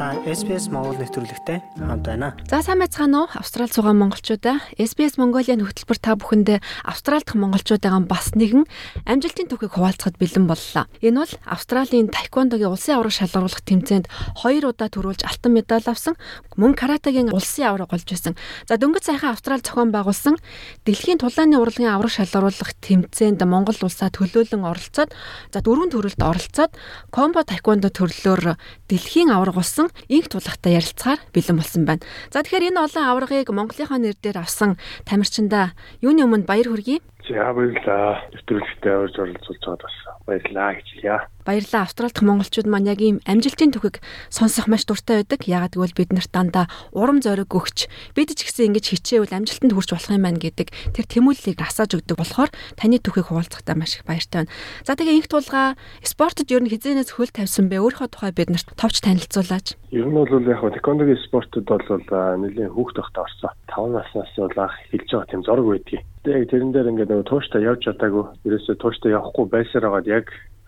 Та SPS Монгол нэвтрүүлэгтэй хамт байна. За сайн байцгаана уу? Австрал суугаа монголчуудаа SPS Mongolia хөтөлбөр та бүхэндээ Австрал дахь монголчуудаагаан бас нэгэн амжилтын түүхийг хуваалцахад бэлэн боллоо. Энэ бол Австралийн таеквондогийн улсын авраг шалгаруулах тэмцээнд хоёр удаа төрүүлж алтан медаль авсан мөн каратегийн улсын авраг болж байсан. За дөнгөж сайхан Австрал зохион байгуулсан дэлхийн тулааны урлагийн авраг шалгаруулах тэмцээнд Монгол улсаа төлөөлөн оролцоод за дөрвөн төрөлд оролцоод комбо таеквондо төрлөөр дэлхийн авраг болсон инх тулахтай ярилцахаар бэлэн болсон байна. За тэгэхээр энэ олон аваргыг Монголынхаа нэр дээр авсан тамирчиндаа юуны өмнө баяр хүргэе. За баярлалаа. Нэвтрүүлэгтээ орж оролцуулж байгаад бас баярлалаа гэж хэлье. Баярлалаа. Австралид монголчууд маань яг ийм амжилтын түүхийг сонсох маш дуртай байдаг. Ягаад гэвэл бид нарт дандаа урам зориг өгч бид ч гэсэн ингэж хичээвэл амжилтанд хүрч болох юм байна гэдэг тэр тэмүүллийг асааж өгдөг болохоор таны түүхийг хуваалцахдаа маш их баяртай байна. За тэгээ инх тулгаа спортод ер нь хизээнээс хөл тавьсан бэ? Өөрийнхөө тухай бид нарт товч танилцуулаач. Ер нь бол яг тэквондогийн спортод бол нэлийн хүүхд тогтоо орсон. 5 наснаас бол анх хэлж байгаа тийм зориг байдгийг яг тэрэн дээр ингээд нөгөө тууштай явж чадаагүй. Ерөөсөө тууштай явахгүй байсаар байгаад яг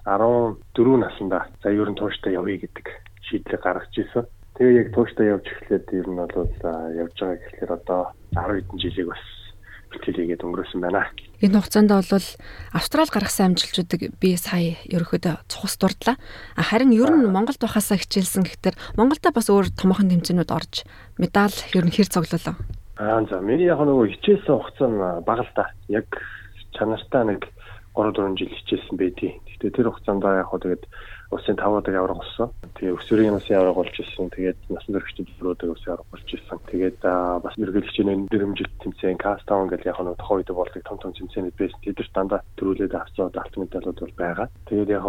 14 наснда за ер нь тууштай явъя гэдэг шийдлийг гаргаж ирсэн. Тэгээ яг тууштай явж эхлээд ер нь бол явж байгаа гэхэлэр одоо 10 хэдэн жилиг бас бэлтгэлийгээд өнгөрөөсөн байна. Энэ хугацаанд бол Австрал гаргасан амжилтуудыг би сая ерөөхдөө цухас дурдлаа. Харин ер нь Монголд байхасаа хичээлсэн гэхдээ Монголда бас өөр томоохон тэмцээнүүд орж медаль ер нь хэр цоглолоо. Аа за миний яг нөгөө хичээсэн хугацаа нь бага л да. Яг чанартай нэг 3 4 жил хичээсэн байдгийг. Гэхдээ тэр хугацаанд яг хоо тэгээд улсын 5 удаа авраг болсон. Тэгээ өсвөрийн улсын авраг болж ирсэн. Тэгээд насан туршид төлрөөдөг улсын авраг болж ирсэн. Тэгээд бас мэрэгчлэгчийн дэрэмжилт тэмцээн Кастаун гэл яг нэг тохоо үед болдог том том тэмцээнүүд байсан. Тэд нар дандаа төрүүлээд авцаад алт медалууд бол байгаа. Тэгээд яг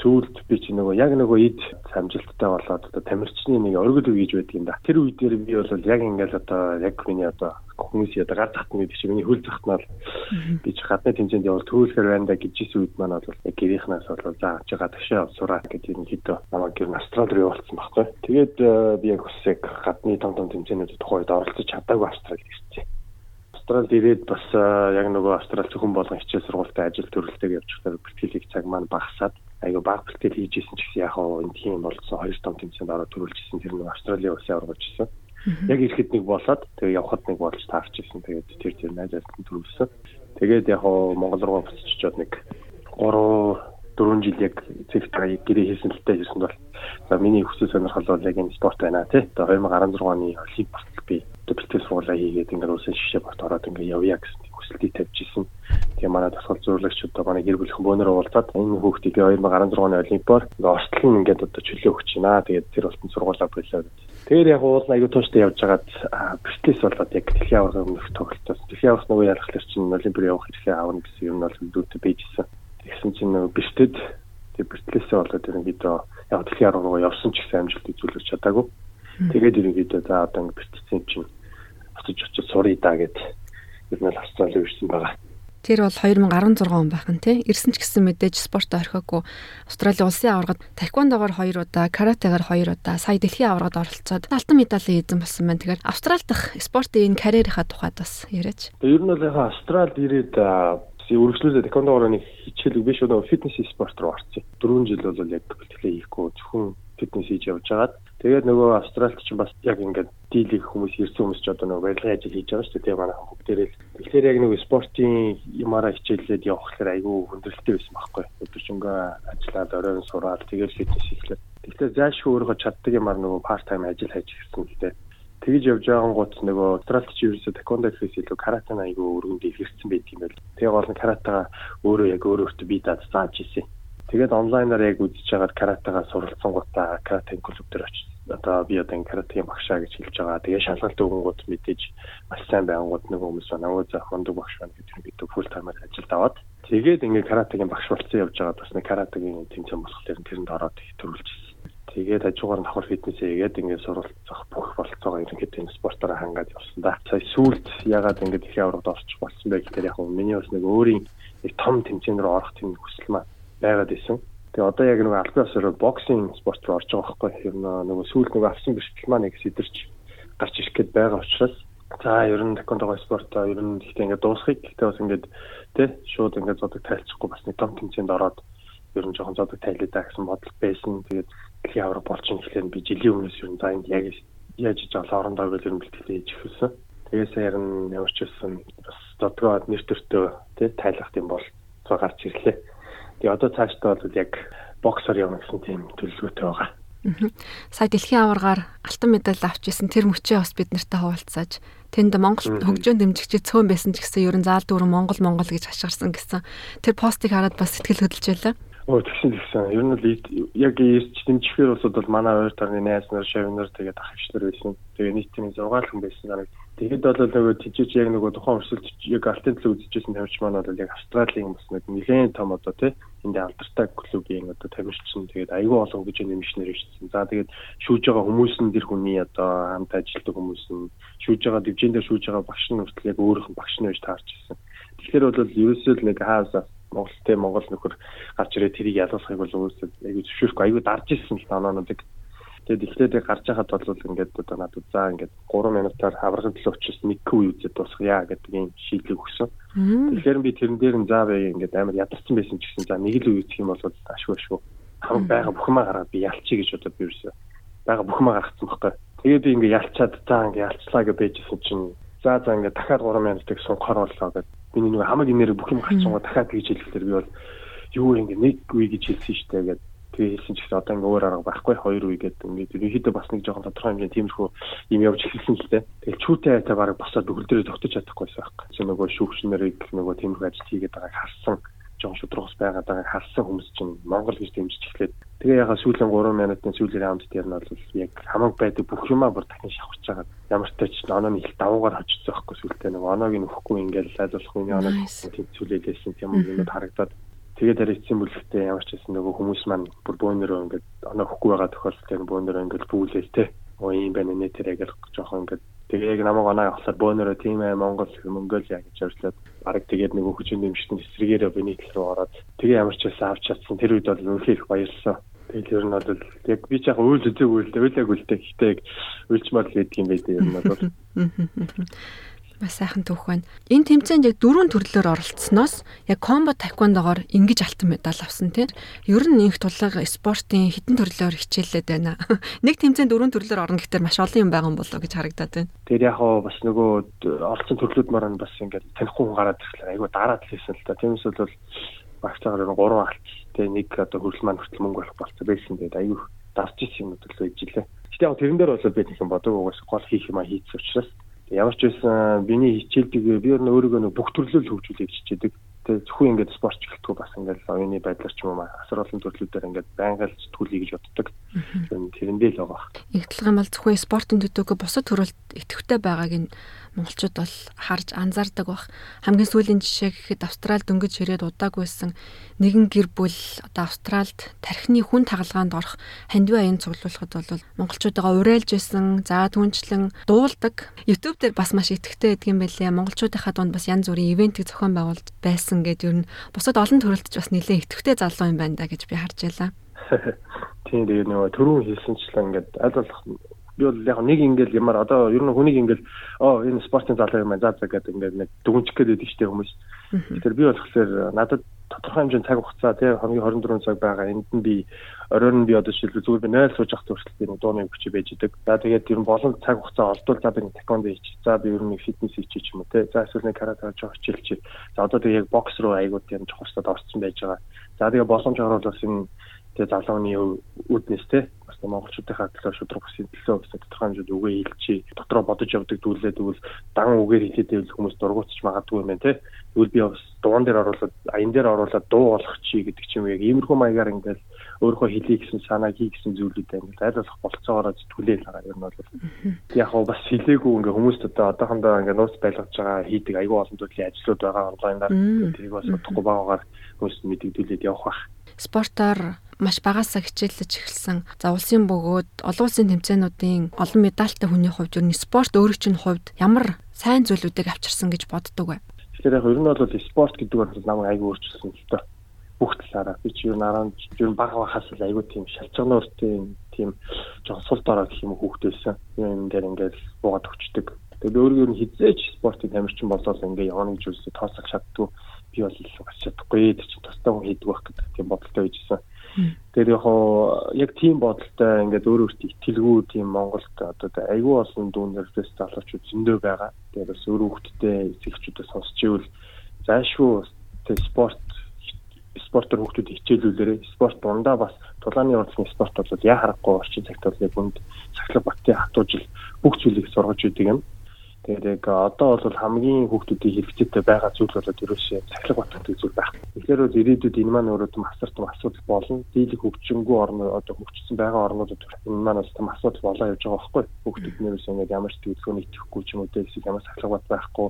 сүүлд би чи нөгөө яг нөгөө ид амжилттай болоод одоо тамирчны нэг оргил үе гэж байдаг юм да. Тэр үе дээр би бол яг ингээл одоо яг миний одоо хүмүүс яда гар татна гэдэг чинь миний хөл захтнаар би ч гадны тэмцээнд явал төвлөхөр байна да гэж ирсэн үед маань бол яг гэрийнхнаас бол за авч байгаа ташаа сураа гэдэг юм хэд намайг гэр Австрал руу явуулсан байхгүй. Тэгээд э, би яг хүсэг гадны том том тэмцээнүүдэд тухайд оролцож чадаагүй Австрал ирсэн. Австралид ирээд бас э, яг нөгөө Австрал зөвхөн болгон хичээл сургуультай ажил төрөлтэйг явж байхдаа бэлтгэлийн цаг маань багасаад айгаа баг бэлтгэл хийж исэн ч гэсэн яг энэ тийм болсон хоёр том тэмцээнд ороод төрүүлжсэн тэр нэг Австралийн улсын аврагч ирсэн. Яг ирэхэд нэг болоод тэгээ явхад нэг болж таарчихсан. Тэгээд тэр тэр найзаас нь төрүүлсэн. Тэгээд яг Монгол руу буцаж очиод нэг 3 4 жил яг цэгтэй гэрээ хийсэн л тээ хийсэн бол за миний хүсэл сонирхол бол яг энэ спорт байна тий. Тэгээ 2016 оны Олимп болтол би бэлтгэл суулаа хийгээд ингээд улсын шишээ борт ороод ингээд явъя гэсэн хүсэлтийг тавьж исэн. Тэгээ манай тасгал зурлагч одоо манай гэр бүлийн бөөнөр уулзаад энэ хүүхдийг 2016 оны Олимпиар ортлон ингээд одоо чөлөө өгч байна. Тэгээд тэр болтон сургуулаа болоо Тэгэхээр яг уул аягүй тууштай явж байгаад бэртлээс болоод яг дэлхийн аварга өмнөх тоглолтоос дэлхийн аварга нөгөө ялхлаар чинь олимпиад явах хэрэглээ аавна гэсэн юм бол үүдтэй байжсэн. Тэгсэн чинь нөгөө бэртэд тэг бэртлээсээ болоод ерөнхийдөө яг дэлхийн аварга руу явсан ч гэсэн амжилт үзүүлж чадаагүй. Тэгээд ерөнхийдөө за одоо ингэ бэртцэн чинь очиж очиж сурыг даа гэд ер нь л Австрали ирсэн байгаа. Тэр бол 2016 он байх нь тий. Ирсэн ч гэсэн мэдээж спорт орхиогүй. Австралийн улсын аваргад таквондогоор 2 удаа, каратегаар 2 удаа, сая дэлхийн аваргад оролцоод алтан медалийн эзэн болсон байна. Тэгэхээр Австрал дахь спортын энэ карьерийнхаа тухайд бас яриач. Ер нь бол яг Австралид ирээд үргэлжлүүлээд таквондогоор нэг хичээлэг биш өнөө фитнес спорт руу орсон. 4 жил бол яг бэлтгэлээ хийхгүй зөвхөн фитнес хийж явж байгаад тэгээд нөгөө Австралид ч бас яг ингээд дийлэх хүмүүс ирсэн хүмүүс ч одоо нөгөө барилгын ажил хийж байгаа шүү дээ. Тэгээ манай бүгдээрээ л тэгэхээр яг нөгөө спортын ямаараа хичээллээд явхлаар айгүй хүндрэлтэй байсан байхгүй. Өдөржингөө ажиллаад оройн сураад тэгээд фитнес хийхлээр. Тэгэхээр заашгүй өөрөө чаддаг юмар нөгөө part time ажил хийж ирсэн л дээ. Тэгж явж байгаа гут нөгөө Австралид ч ерөөсө таквондо гэхээс илүү карате айгүй өргөнд илэрсэн байдаг юм байл. Тэгээ гол нь каратега өөрөө яг өөрөө өөртөө бие даад зааж ирсэн. Тэгээд онлайнаар яг үзэж байгаад каратегаа суралцсан гутаа каратэ клуб дээр очиж одоо би одоо каратегийн багшаа гэж хэлж байгаа. Тэгээ шалгалт өгөнгүүд мэдээж маш сайн байнгут нэг хүмүүс нөгөө за хондог багш байна гэдэг бид фул таймаар ажилд аваад тэгээд ингээд каратегийн багш болсон явж байгаа бас нэг каратегийн тэмцээн болохоор тэрэнд ороод төрүүлчихсэн. Тэгээд хажуугаар нь давхар фитнесээ хийгээд ингээд суралцах бүх болцоогоо ерөнхийдөө энэ спортоор хангаад явсан да. Сая сүүлд ягаад ингээд их аврагд орчих болсон бэ гэхээр яг миний бас нэг өөрийн нэг том тэмцээн рүү орох тийм хүсэл маань байгаад исэн. Тэгээ одоо яг нэг албан ёсоор боксинг спорт руу орж байгаа байхгүй. Ер нь нөгөө сүүл нөгөө авсан бэрхтэл маань нэг сэтэрч гарч ирэх гээд байгаа учраас за ер нь таквондо спортоо ер нь ихтэй ингээд дуусхийг гэхдээ бас ингээд тий шууд ингээд зодог тайлцахгүй бас нэг том тэмцээнд ороод ер нь жоохон зодог тайлаа гэсэн бодол байсан. Тэгээд дэлхийн авраг болж ин гэхлээр би жилийн өмнөөс ер нь за энд яг яаж иж олоорондоо гэж ер нь бэлтгэлээ хийж эхэлсэн. Тэгээс ярин ямар ч байсан бас зодгоо нэр төртөө тий тайлах юм бол цаа гарч ирлээ. Тэгээ одоо цаашдаа бол яг боксер явна гэсэн тийм төлөвлөгөөтэй байгаа. Сая дэлхийн аваргаар алтан медаль авч исэн тэр мөчөө бас бид нартай хуваалцааж тэнд Монгол хөгжөөн дэмжигчид цөөн байсан ч гэсэн ерөн заал дүүрэн Монгол Монгол гэж хашгирсан гэсэн тэр постыг хараад бас сэтгэл хөдлөж байлаа. Оо тэгсэн тэгсэн. Ер нь бол яг ирж дэмжихээр усуд бол манай хоёр тарны найз нар, шавнар тэгээд ах өвчнөр байсан. Тэгээ нийтийн 6 хүн байсан санаг. Тэгэхэд бол нөгөө тийчж яг нөгөө тухайн өрсөлд яг алтын төлөв үзэжсэн тамирч маань бол яг Австралийн бас нэг нэлээд том одоо тий энд алдартай клубийн одоо тамирчин тэгээд аюул олон гэж нэмшнэр ишсэн. За тэгээд шүүж байгаа хүмүүс нь тэр хүний одоо хамт ажилладаг хүмүүс нь шүүж байгаа дивжин дээр шүүж байгаа багш нь хүртэл яг нь багш нь байж таарч ирсэн. Тэгэхээр бол ерөөсөө л нэг хаасаа Монголтэй Монгол нөхөр гарч ирээ тэрийг ялгахыг бол өөрөөсөө айгүй зөвшөөрөхгүй айгүй дарж ирсэн л танаануудыг. Тэгээд эхлээд гарч байхад бол ингээд одоо надад за ингээд 3 минутаар хаврагын төлөө очиж нэг күү үзээд дуусгая гэдэг ийм шийдлийг өгсөн. Тэгэхээр би тэрэн дээр нь заа бай ингээд амар ядарсан байсан ч гэсэн за нэг л үечих юм бол ашгүй шүү. Хамаг байгаа бүхмээ гараад би ялчий гэж одоо би юусэн. Бага бүхмээ гаргацсан байхгүй. Тэгээд би ингээд ялчаад за ингээд ялцлаа гэж байжсэн чинь за за ингээд дахиад 3 минутыг сунгахаар боллоо гэдэг миний нэг хамаг инээр бүх юм гарчсан дахиад тэгж хэлэхээр би бол юу ингэ нэг үе гэж хэлсэн шүү дээ гэдэг тэгээ хэлсэн ч гэсэн одоо ингээ өөр арга байхгүй хоёр үе гэдэг ингээ ерөнхийдөө бас нэг жоохон тодорхой хэмжээний тиймэрхүү юм явж эхэлсэн л дээ. Тэгэл чүүтэй айтаа бараг босоод өгөл дээрээ тогтож чадахгүйсэн байхгүй. Чи нөгөө шүүгчнэрийг нөгөө тиймэрхүү ажил хийгээд байгааг харсан жоон шудрагс байгаад байгааг харсан хүмүүс чинь Монгол гэж дэмжиж эхлээд тэгээ яхаа сүүлийн 3 минутын сүүлийн раунд дээр нь бол яг хамаг байдаг бүх юмаа бүр дахин шавхарч байгаа. Ямар ч тач онооны их давуугаар очсон байхгүй сүултээ нэг оноог нь өөхгүй ингээл айлуулах хүний оноог тэнцүүлээсэн тийм юм харагдаад тэгээд арайцсан бүлэгтээ ямар ч гэсэн нөгөө хүмүүс маань бүр бөөнөрөө ингээд оноо хөхгүй байгаа тохиолдолд бөөнөрөө ингээд бүүлээл те. Оо юм байна нэ тэр яг жоохон ингээд Тэгээ яг намайг оноо явахлаар бөөнөрөө тийм ээ Монгол Монголиа гэж орчлоод бараг тэгээд нэг хөгжин нэмшдэн эсрэгээрээ биний тал руу ороод тэгээ ямар ч байсан авч чадсан. Тэр үед бол үнэхээр их баярлалаа. Тэгэл ер нь бол яг би ч яг үйл үзээгүй л дээ үйлээгүй л дээ гэхдээ яг үйлчмал гэдэг юм байдээ ер нь бол Маш сайхан түүх байна. Энэ тэмцээнд яг дөрвөн төрлөөр оролцсноос яг комбо тайквондогоор ингэж алтан медаль авсан тийм. Ер нь инх тулга спортын хитэн төрлөөр хичээллээд байна. Нэг тэмцээнд дөрвөн төрлөөр орно гэхдээ маш олон юм байгаа юм болоо гэж харагдаад байна. Тэр яг хоо бас нөгөө оролцсон төрлүүд маань бас ингээд танихгүй хүн гараад ирэхлээр айгүй дараад л хийсэн л та. Тиймээс бол багцаагаар 3 алт тэгээ нэг одоо хөрөл маань хүртэл мөнгө болох болцоо байсан тэгээд айгүй дарж ирсэн юм төлөө ижилээ. Гэтэ яг тэрэн дээр бол би нэг юм бодог угаас гол хийх юм а хийц учраас Ямар ч байсан биний хичээлдэг би өөр өөрийгөө нэг бүх төрлөөр хөгжүүлэх гэж хичээдэг. Тэгээ зөвхөн ингээд спортч гэлтгүү бас ингээд оюуны байдлаар ч юм уу асар олон төрлүүдээр ингээд байнга л сэтгүүлье гэж боддог. Тэрэндээ л байгаа. Игтлэг юм бол зөвхөн спортын төдөөг бусад төрөлд идэвхтэй байгааг нь монголчууд бол харж анзаардаг бах. Хамгийн сүүлийн жишээ гэхэд Австрал дөнгөж ирээд удаагүйсэн нэгэн гэр бүл одоо Австралд тархины хүн тагалгаанд орох хандив аян цуглуулахад бол монголчуудаа урайлж исэн, за түнчлэн дуулдаг. YouTube дээр бас маш идэвхтэй байдаг юм байлээ. Монголчуудынхаа дунд бас янз бүрийн ивентийг зохион байгуулж байсан гэдэг ер нь бусад олон төрөлд ч бас нэлээд идэвхтэй залуу юм байна да гэж би харж байлаа. Тийм дээ нөгөө түрүүн хэлсэнчлэн ингээд аль болох би бол яг нэг ингээл ямар одоо ер нь хүнийг ингээл оо энэ спортын залуу юм байна за за гэдэг ингээд нэг дүгнчих гээд байдаг штеп хүмүүс. Тэгэхээр би болохоор надад тодорхой хэмжээний цаг хугацаа тий хоногийн 24 цаг байгаа. Энд нь би оройн би одоо шилжүү зүгээр би 0 сууж явах хүртэл би дууны өгч байж идэг. За тэгээд ер нь болон цаг хугацаа олдвол за би таквондо хийчих. За би ер нь фитнес хийчих юм уу тий. За эсвэл нэг карате жоо хичээлчих. За одоо тэгээд яг бокс руу аягууд юм жохорсод орсон байж байгаа. За тэгээд боломж орвол бас энэ тэгээ залууны үүднээс те бас монголчуудынхаа төлөө шудраг бүсийн төлөө бас тодорхой хэмжээнд үгээ хэлчихий дотроо бодож явдаг дүүлээ тэгвэл дан үгээр хэлээд байвал хүмүүс дургуутч магадгүй юм байна те тэгвэл би бас дуун дээр оруулаад аян дээр оруулаад дуу болох чи гэдэг ч юм яг иймэрхүү маягаар ингээл өөрөө хэлхий гэсэн санаа хий гэсэн зүйлүүдээ ингээл айл болох болцоогоор зүтгүүлээл байгаа юм бол. Яг хоо бас хэлээгүй ингээ хүмүүст одоо одоохондоо ингээ нууц байлгаж байгаа хийдэг айгүй олон төрлийн ажлууд байгаа онлайнаар. Тэрийг бас удахгүй байгаагаар хүмүүст мэдэгдүүлээд явах бах. Спортоор маш багасаа хичээллэж эхэлсэн. За улсын бөгөөд олон улсын тэмцээнүүдийн олон медальтай хүний хувьд ер нь спорт өөрөө чинь хувьд ямар сайн зүйлүүдийг авчирсан гэж боддог вэ? Тэгэхээр яг ер нь бол спорт гэдэг бол намайг аягүй өөрчилсөн л доо. Бүх талаараа би чи ер нь араа ер нь бага бахаас л аягүй тийм шалчгаанууртай тийм жоо сул дорой гэх юм хүүхдээсэн. Юм дээр ингээд буугаад өгчдөг. Тэгээд өөрөө ер нь хизээч спортын тамирчин болоод ингээ явна гэж үзсэн тооцох чаддгүй. би бол бас чадахгүй тэр чинь тустай хүн хийдэг байх гэдэг тийм бодолтой байжсэн. Тэр яг яг тийм бодолтой ингээд өөр өөртөө итгэлгүй тийм Монголд одоо айгүй олон дүүнер дэс залуучууд зөндөө байгаа. Тэгээд бас өөр хүүхдтэй эцэгчүүдээ сонсч ивэл заашгүй спорт спортоор хүүхдүүд хичээлүүлээрээ спорт дундаа бас тулааны урлагийн спорт бол яа харахгүй орчин цагт бол яг үнд сахлах баттын хатуу жил бүх зүйлийг сургаж идэг юм. Тэгээд яг одоо бол хамгийн хүүхдүүдийн хэрэгцээтэй байгаа зүйл бол ерөөсөө сахилга батдаг зүйл байхгүй. Тэгэхээр бол ирээдүйд энэ маань өөрөө том асар том асуудал болно. Дийлэх хөгжингүү орн одоо хөгжсөн байгаа орнуудад энэ маань бас том асуудал болоо явж байгаа байхгүй. Хүүхдүүд нэрээс ингээд ямар ч төлөвлөгөөний итгэхгүй ч юм уу те эсвэл ямар сахилга бат байхгүй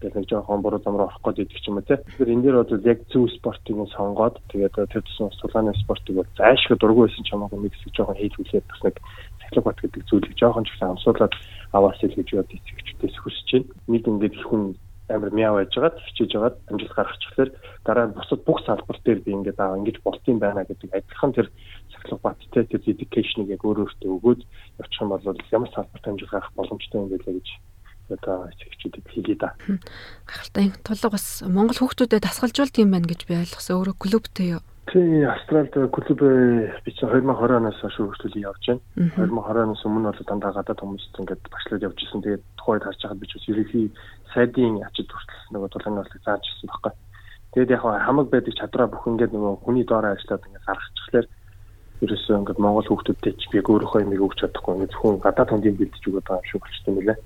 гэх нэг жоохон буруу зам руу орох гээд идэг ч юм те. Тэгэхээр энэ дээр бол яг зөв спортыг нь сонгоод тэгээд тэр тусан сулааны спортыг бол зайлшгүй дургүй байсан ч хамаагүй нэг хэсэг жоохон хийлгүүлээд бас нэг сахилга бат гэдэг зүйлийг жоохон ч гэсэн амсуулаад аваас ил гэж бод эцэгчдээс хүсэж байна. Нэг ингээд их хүн амар мяа байж байгаад хичээж байгаад амжилт гаргачихлаар дараа нь бусад бүх салбар дээр би ингээд аа ингэж болтын байна гэдэг адилхан тэр сахилга баттай тэр dedication-ыг өөр өөртөө өгөөд явчих юм бол ямар салбарт амжилт гаргах боломжтой юм бэ гэж одоо эцэгчүүдэд хэлье да. Гахалтай тулга бас Монгол хүүхдүүдэд дасгалжуулдаг юм байна гэж би ойлгосон. Өөрөө клубтэй юу? Тий, Австралид клуб би чинь 2020 оноос хойш хөгжүүлээ явж байна. 2020 оноос өмнө бол дандаа гадаад хүмүүст ингээд багшлаад явж исэн. Тэгээд тухайд харж байхад би ч бас ерөнхий сайдын ачид хүртэл нөгөө тулааны болыг зааж ирсэн байхгүй. Тэгээд яг хамаг байдаг чадвараа бүх ингээд нөгөө хүний доороо ажиллаад ингээд гаргачихлаар ерөөсөө ингээд Монгол хүүхдүүдтэй ч би өөрийнхөө юмыг өгч чадахгүй ингээд зөвхөн гадаад хүндийн бэлдэж өгöd байгаа юм шиг болчихсон мөлий.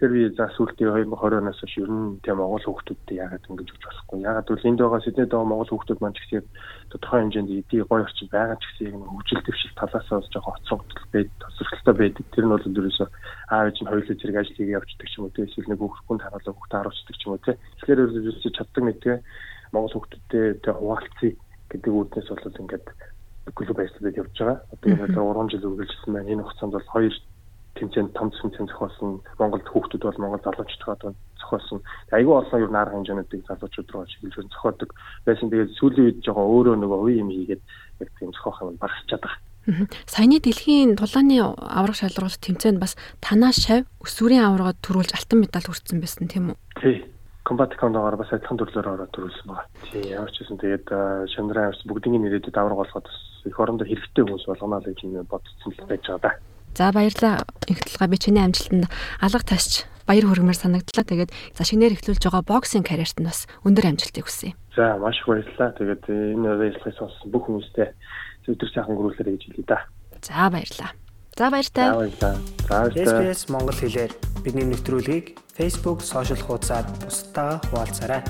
Тэгэхээр би за сүүлдээ 2020 оноос хойш ер нь тийм Монгол хүүхдүүдтэй яагаад ингэж өгч болохгүй. Яагаад гэвэл энд байгаа Сиднейд байгаа Монгол хүүхдүүд маань ч гэсэн тодорхой хэмжээнд эдийн гоё орчин байгаа ч гэсэн нэг хөгжил дэвшил талаас нь жоохон хоцрогдол байд, тосролтой байдаг. Тэр нь бол ерөөсөө аав ээж нь хоёулаа зэрэг ажил хийгээ явчихдаг ч юм уу эсвэл нэг хүүхдүүнд харуулаа хүүхдээ харуулдаг ч юм уу тий. Тэгэхээр ерөөсөө чаддаг мэдгээ Монгол хүүхдүүдтэй тэг хуваалцъя гэдэг үүднээс бол ингээд клуб байслаад явж байгаа. Одоо энэ 3 жил үргэлжилсэн байна. Энэ хугацаанд бол хоёр тэмцээнд том тэмцээн зохиосон Монголд хүүхдүүд бол Монгол залуучуудад зохиосон. Айгүй олон юу наар хэмжээнүүдийг залуучууд руу чиглүүлж зохиодог байсан. Тэгээд сүүлийн үед жоохон өөрөө нөгөө үе юм хийгээд яг тийм зохиох юм багасчаад байгаа. Саяны дэлхийн тулааны аврах шалралт тэмцээнд бас танаа шав өсвөрийн аваргад төрүүлж алтан медаль хүртсэн байсан тийм үү? Тий. Комбат кондогоор бас адилхан төрлөөр ороод төрүүлсэн байгаа. Тий, ямар ч гэсэн тэгээд Шандраа авс бүгдийн ирээдүйд авраг болгоод их орондоо хэрэгтэй хүмүүс болгоно л гэж бодсон л байж байгаа да. За баярлалаа. Их талгаа би чиний амжилтанд алга тасч баяр хүргэмээр санагдлаа. Тэгээд за шинээр эхлүүлж байгаа боксинг карьерт нь бас өндөр амжилтыг хүсье. За маш их баярлалаа. Тэгээд энэ ярилцлагыг сонссон бүх хүмүүстээ өдөр сайхан гөрүүлээрэй гэж хэлье да. За баярлалаа. За баяртай. За баярлалаа. За баяртай. SBS Монгол хэлээр бидний нэвтрүүлгийг Facebook сошиал хуудасаар бусдаа хуваалцаарай.